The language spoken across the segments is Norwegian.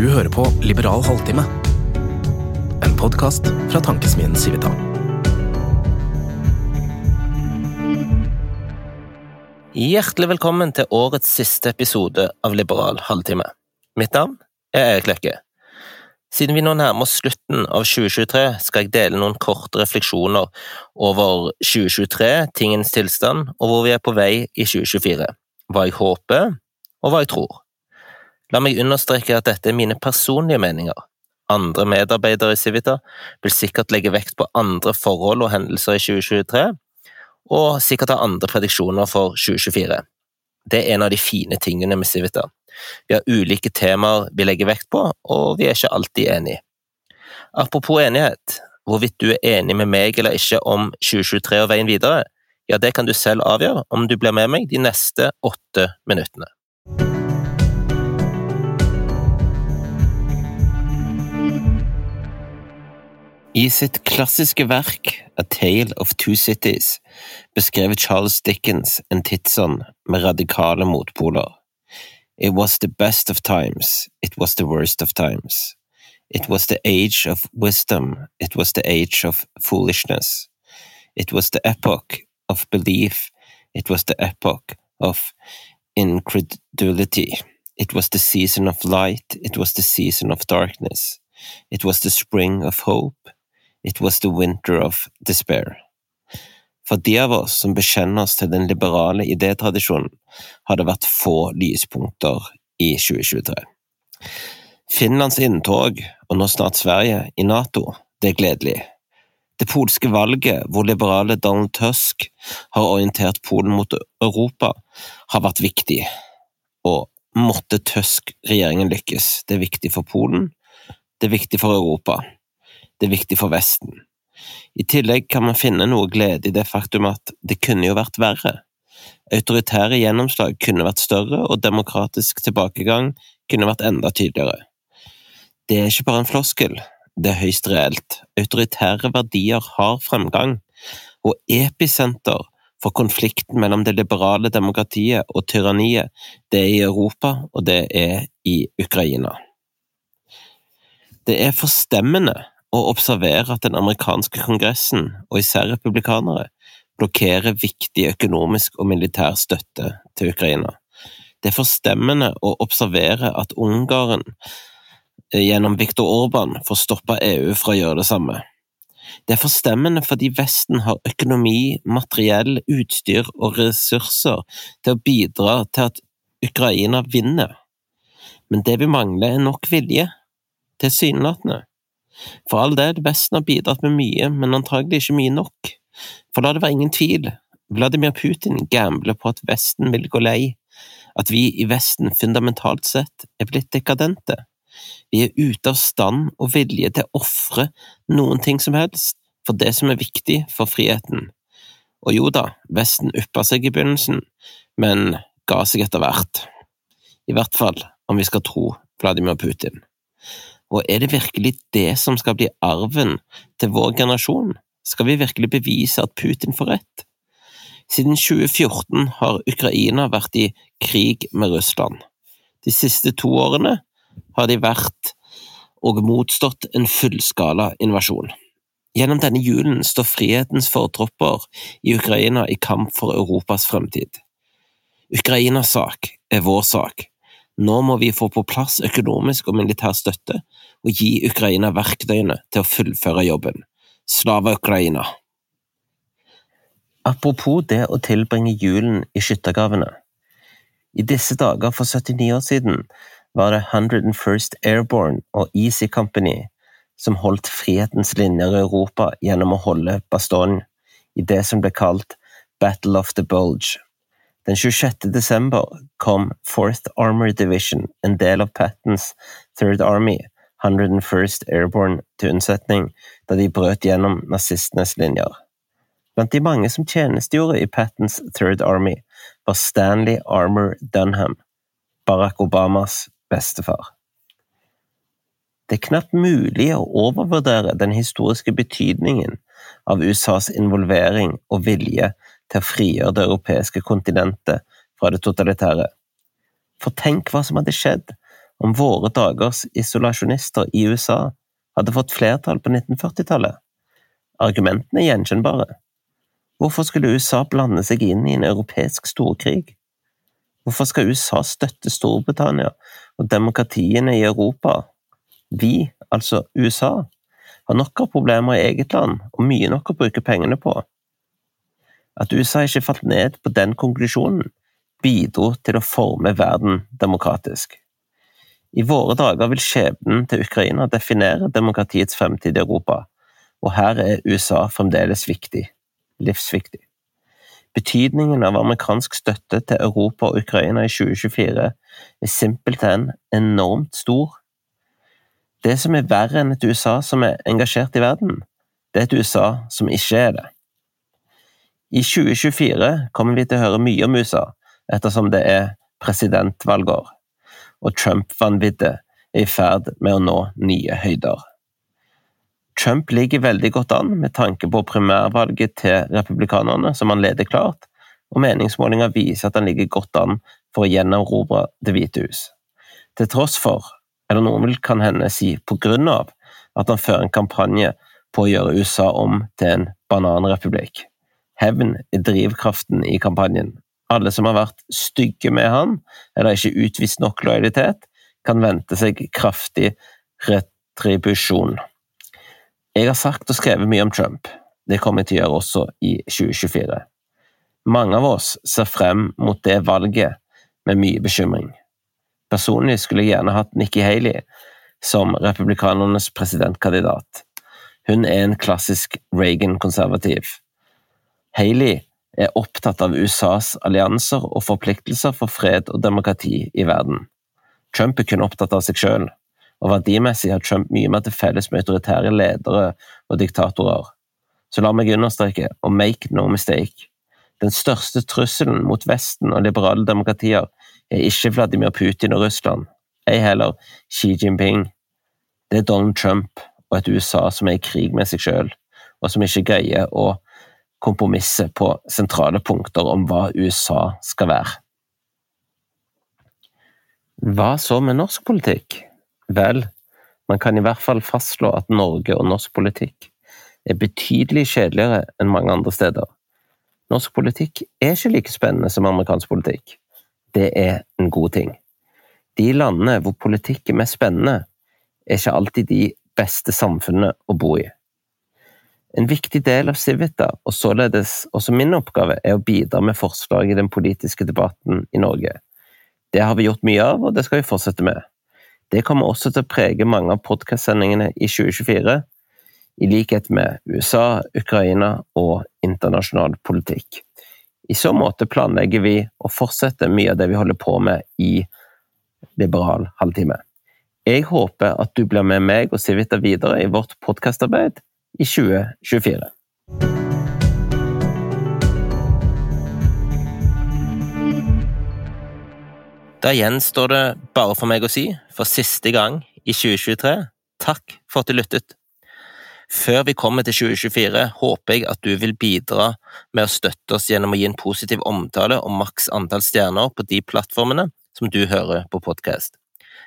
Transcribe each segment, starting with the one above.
Du hører på Liberal halvtime, en podkast fra tankesmien Civita. Hjertelig velkommen til årets siste episode av Liberal halvtime. Mitt navn er Erik Løkke. Siden vi nå nærmer oss slutten av 2023, skal jeg dele noen korte refleksjoner over 2023, tingens tilstand, og hvor vi er på vei i 2024. Hva jeg håper, og hva jeg tror. La meg understreke at dette er mine personlige meninger. Andre medarbeidere i Civita vil sikkert legge vekt på andre forhold og hendelser i 2023, og sikkert ha andre prediksjoner for 2024. Det er en av de fine tingene med Civita. Vi har ulike temaer vi legger vekt på, og vi er ikke alltid enige. Apropos enighet, hvorvidt du er enig med meg eller ikke om 2023 og veien videre, ja, det kan du selv avgjøre om du blir med meg de neste åtte minuttene. I sitt klassiske verk A Tale of Two Cities beskrev Charles Dickens en tidsånd med radikale motpoler. It was the best of times, it was the worst of times. It was the age of wisdom, it was the age of foolishness. It was the epoch of belief, it was the epoch of incredulity. It was the season of light, it was the season of darkness. It was the spring of hope, it was the winter of despair. For de av oss som bekjenner oss til den liberale idétradisjonen, har det vært få lyspunkter i 2023. Finlands inntog, og nå snart Sverige, i Nato, det er gledelig. Det polske valget, hvor liberale Donald Tusk har orientert Polen mot Europa, har vært viktig, og måtte Tusk-regjeringen lykkes. Det er viktig for Polen, det er viktig for Europa, det er viktig for Vesten. I tillegg kan man finne noe glede i det faktum at det kunne jo vært verre. Autoritære gjennomslag kunne vært større, og demokratisk tilbakegang kunne vært enda tydeligere. Det er ikke bare en floskel, det er høyst reelt. Autoritære verdier har fremgang, og episenter for konflikten mellom det liberale demokratiet og tyranniet, det er i Europa, og det er i Ukraina. Det er forstemmende å observere at den amerikanske kongressen, og især republikanere, blokkerer viktig økonomisk og militær støtte til Ukraina. Det er forstemmende å observere at Ungarn gjennom Viktor Orban får stoppa EU fra å gjøre det samme. Det er forstemmende fordi Vesten har økonomi, materiell, utstyr og ressurser til å bidra til at Ukraina vinner, men det vi mangler er nok vilje, tilsynelatende. For all del, Vesten har bidratt med mye, men antagelig ikke mye nok. For la det være ingen tvil, Vladimir Putin gambler på at Vesten vil gå lei, at vi i Vesten fundamentalt sett er blitt dekadente. Vi er ute av stand og vilje til å ofre noen ting som helst for det som er viktig for friheten. Og jo da, Vesten uppa seg i begynnelsen, men ga seg etter hvert. I hvert fall om vi skal tro Vladimir Putin. Og er det virkelig det som skal bli arven til vår generasjon? Skal vi virkelig bevise at Putin får rett? Siden 2014 har Ukraina vært i krig med Russland. De siste to årene har de vært og motstått en fullskala invasjon. Gjennom denne julen står frihetens fortropper i Ukraina i kamp for Europas fremtid. Ukrainas sak er vår sak. Nå må vi få på plass økonomisk og militær støtte og gi Ukraina verktøyene til å fullføre jobben. Slava Ukraina! Apropos det å tilbringe julen i skyttergravene. I disse dager for 79 år siden var det 101st Airborne og Easy Company som holdt frihetens linjer i Europa gjennom å holde Bastogne i det som ble kalt Battle of the Bulge. Den 26. desember kom 4th Armor Division, en del av Pattens Third Army, 101st Airborne til unnsetning da de brøt gjennom nazistenes linjer. Blant de mange som tjenestegjorde i Pattens Third Army, var Stanley Armour Dunham, Barack Obamas bestefar. Det er knapt mulig å overvurdere den historiske betydningen av USAs involvering og vilje til å frigjøre det europeiske kontinentet fra det totalitære. For tenk hva som hadde skjedd om våre dagers isolasjonister i USA hadde fått flertall på 1940-tallet. Argumentene er gjenkjennbare. Hvorfor skulle USA blande seg inn i en europeisk storkrig? Hvorfor skal USA støtte Storbritannia og demokratiene i Europa? Vi, altså USA, har nok av problemer i eget land og mye nok å bruke pengene på. At USA ikke falt ned på den konklusjonen, bidro til å forme verden demokratisk. I våre dager vil skjebnen til Ukraina definere demokratiets fremtid i Europa, og her er USA fremdeles viktig, livsviktig. Betydningen av amerikansk støtte til Europa og Ukraina i 2024 er simpelthen enormt stor. Det som er verre enn et USA som er engasjert i verden, det er et USA som ikke er det. I 2024 kommer vi til å høre mye om USA, ettersom det er presidentvalgår og Trump-vanviddet er i ferd med å nå nye høyder. Trump ligger veldig godt an med tanke på primærvalget til republikanerne, som han leder klart, og meningsmålinger viser at han ligger godt an for å gjenerobre Det hvite hus. Til tross for, eller noen vil kan hende si på grunn av, at han fører en kampanje på å gjøre USA om til en bananrepublikk. Hevn er drivkraften i kampanjen, alle som har vært stygge med han, eller ikke utvist nok lojalitet, kan vente seg kraftig retribusjon. Jeg har sagt og skrevet mye om Trump. Det kommer jeg til å gjøre også i 2024. Mange av oss ser frem mot det valget med mye bekymring. Personlig skulle jeg gjerne hatt Nikki Haley som republikanernes presidentkandidat. Hun er en klassisk Reagan-konservativ. Haley er opptatt av USAs allianser og forpliktelser for fred og demokrati i verden. Trump er kun opptatt av seg selv, og verdimessig har Trump mye mer til felles med autoritære ledere og diktatorer. Så la meg understreke, og make no mistake, den største trusselen mot Vesten og liberale demokratier er ikke Vladimir Putin og Russland, ei heller Xi Jinping. Det er Donald Trump og et USA som er i krig med seg selv, og som ikke greier å kompromisset på sentrale punkter om hva USA skal være. Hva så med norsk politikk? Vel, man kan i hvert fall fastslå at Norge og norsk politikk er betydelig kjedeligere enn mange andre steder. Norsk politikk er ikke like spennende som amerikansk politikk. Det er en god ting. De landene hvor politikk er mest spennende, er ikke alltid de beste samfunnene å bo i. En viktig del av Civita, og således også min oppgave, er å bidra med forslag i den politiske debatten i Norge. Det har vi gjort mye av, og det skal vi fortsette med. Det kommer også til å prege mange av podkastsendingene i 2024, i likhet med USA, Ukraina og internasjonal politikk. I så måte planlegger vi å fortsette mye av det vi holder på med i Liberal halvtime. Jeg håper at du blir med meg og Civita videre i vårt podkastarbeid i 2024. Da gjenstår det bare for meg å si, for siste gang i 2023, takk for at du lyttet. Før vi kommer til 2024, håper jeg at du vil bidra med å støtte oss gjennom å gi en positiv omtale om maks antall stjerner på de plattformene som du hører på podkast.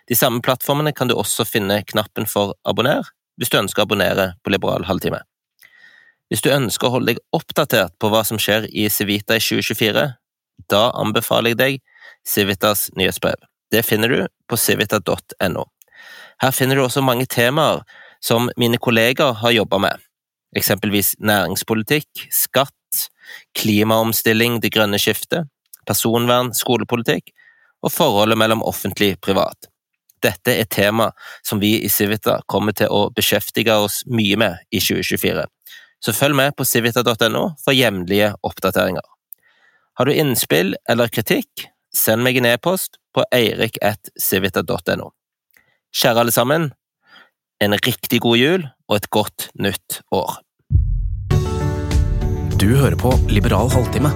De samme plattformene kan du også finne knappen for abonner hvis du ønsker å abonnere på Liberal halvtime. Hvis du ønsker å holde deg oppdatert på hva som skjer i Civita i 2024, da anbefaler jeg deg Civitas nyhetsbrev. Det finner du på civita.no. Her finner du også mange temaer som mine kolleger har jobba med, eksempelvis næringspolitikk, skatt, klimaomstilling, det grønne skiftet, personvern, skolepolitikk og forholdet mellom offentlig og privat. Dette er tema som vi i Civita kommer til å beskjeftige oss mye med i 2024, så følg med på civita.no for jevnlige oppdateringer. Har du innspill eller kritikk, send meg en e-post på eirik.civita.no. Kjære alle sammen, en riktig god jul og et godt nytt år. Du hører på Liberal halvtime,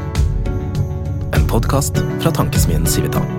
en podkast fra tankesmien Civita.